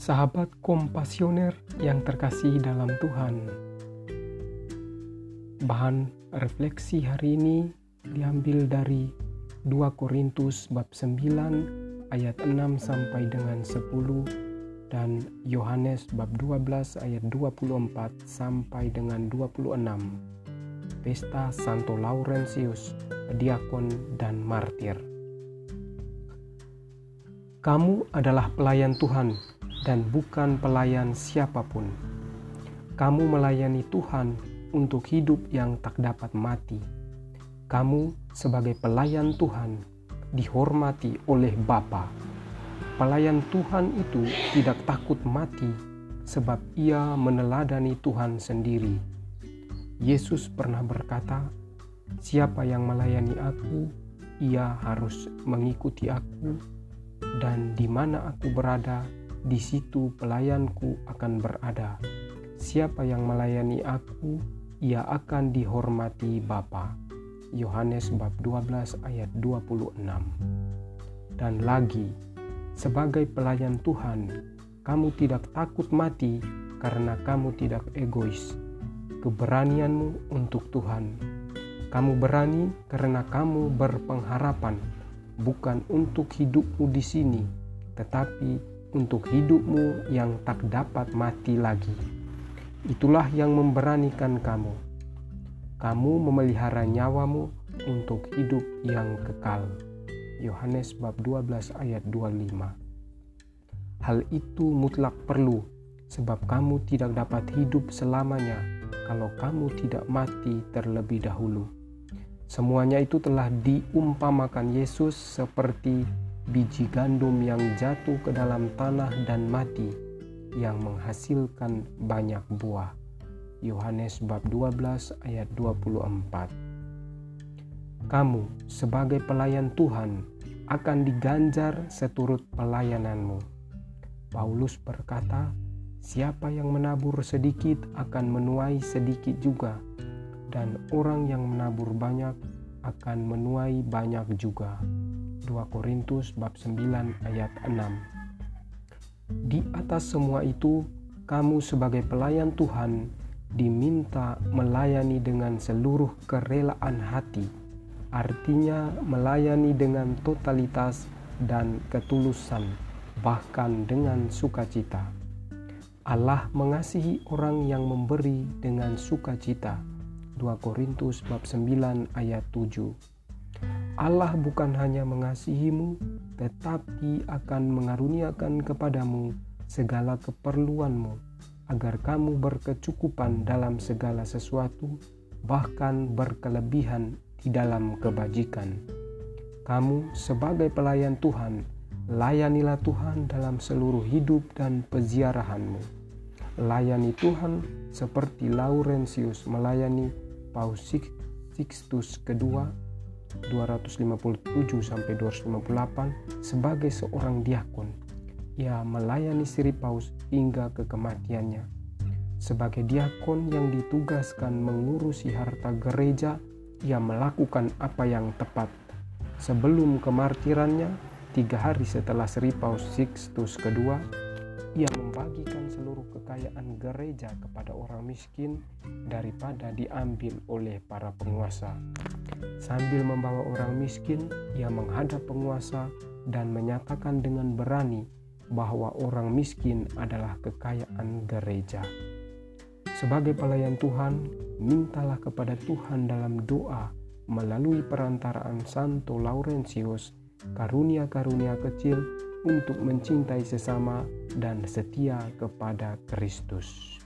Sahabat kompasioner yang terkasih dalam Tuhan. Bahan refleksi hari ini diambil dari 2 Korintus bab 9 ayat 6 sampai dengan 10 dan Yohanes bab 12 ayat 24 sampai dengan 26. Pesta Santo Laurentius, diakon dan martir. Kamu adalah pelayan Tuhan dan bukan pelayan siapa pun. Kamu melayani Tuhan untuk hidup yang tak dapat mati. Kamu sebagai pelayan Tuhan dihormati oleh Bapa. Pelayan Tuhan itu tidak takut mati sebab ia meneladani Tuhan sendiri. Yesus pernah berkata, "Siapa yang melayani aku, ia harus mengikuti aku, dan di mana aku berada, di situ pelayanku akan berada. Siapa yang melayani aku, ia akan dihormati Bapa. Yohanes bab 12 ayat 26. Dan lagi, sebagai pelayan Tuhan, kamu tidak takut mati karena kamu tidak egois. Keberanianmu untuk Tuhan. Kamu berani karena kamu berpengharapan bukan untuk hidupmu di sini, tetapi untuk hidupmu yang tak dapat mati lagi. Itulah yang memberanikan kamu. Kamu memelihara nyawamu untuk hidup yang kekal. Yohanes bab 12 ayat 25. Hal itu mutlak perlu sebab kamu tidak dapat hidup selamanya kalau kamu tidak mati terlebih dahulu. Semuanya itu telah diumpamakan Yesus seperti biji gandum yang jatuh ke dalam tanah dan mati yang menghasilkan banyak buah. Yohanes bab 12 ayat 24. Kamu sebagai pelayan Tuhan akan diganjar seturut pelayananmu. Paulus berkata, siapa yang menabur sedikit akan menuai sedikit juga, dan orang yang menabur banyak akan menuai banyak juga. 2 Korintus bab 9 ayat 6. Di atas semua itu, kamu sebagai pelayan Tuhan diminta melayani dengan seluruh kerelaan hati. Artinya melayani dengan totalitas dan ketulusan, bahkan dengan sukacita. Allah mengasihi orang yang memberi dengan sukacita. 2 Korintus bab 9 ayat 7. Allah bukan hanya mengasihimu, tetapi akan mengaruniakan kepadamu segala keperluanmu, agar kamu berkecukupan dalam segala sesuatu, bahkan berkelebihan di dalam kebajikan. Kamu, sebagai pelayan Tuhan, layanilah Tuhan dalam seluruh hidup dan peziarahanmu. Layani Tuhan seperti Laurentius melayani Paus Sixtus kedua 257 sampai 258 sebagai seorang diakon. Ia melayani Siri Paus hingga ke kematiannya. Sebagai diakon yang ditugaskan mengurusi harta gereja, ia melakukan apa yang tepat. Sebelum kemartirannya, tiga hari setelah Sri Paus Sixtus kedua, ia membagikan seluruh kekayaan gereja kepada orang miskin daripada diambil oleh para penguasa. Sambil membawa orang miskin, ia menghadap penguasa dan menyatakan dengan berani bahwa orang miskin adalah kekayaan gereja. Sebagai pelayan Tuhan, mintalah kepada Tuhan dalam doa melalui perantaraan Santo Laurentius karunia-karunia kecil untuk mencintai sesama dan setia kepada Kristus.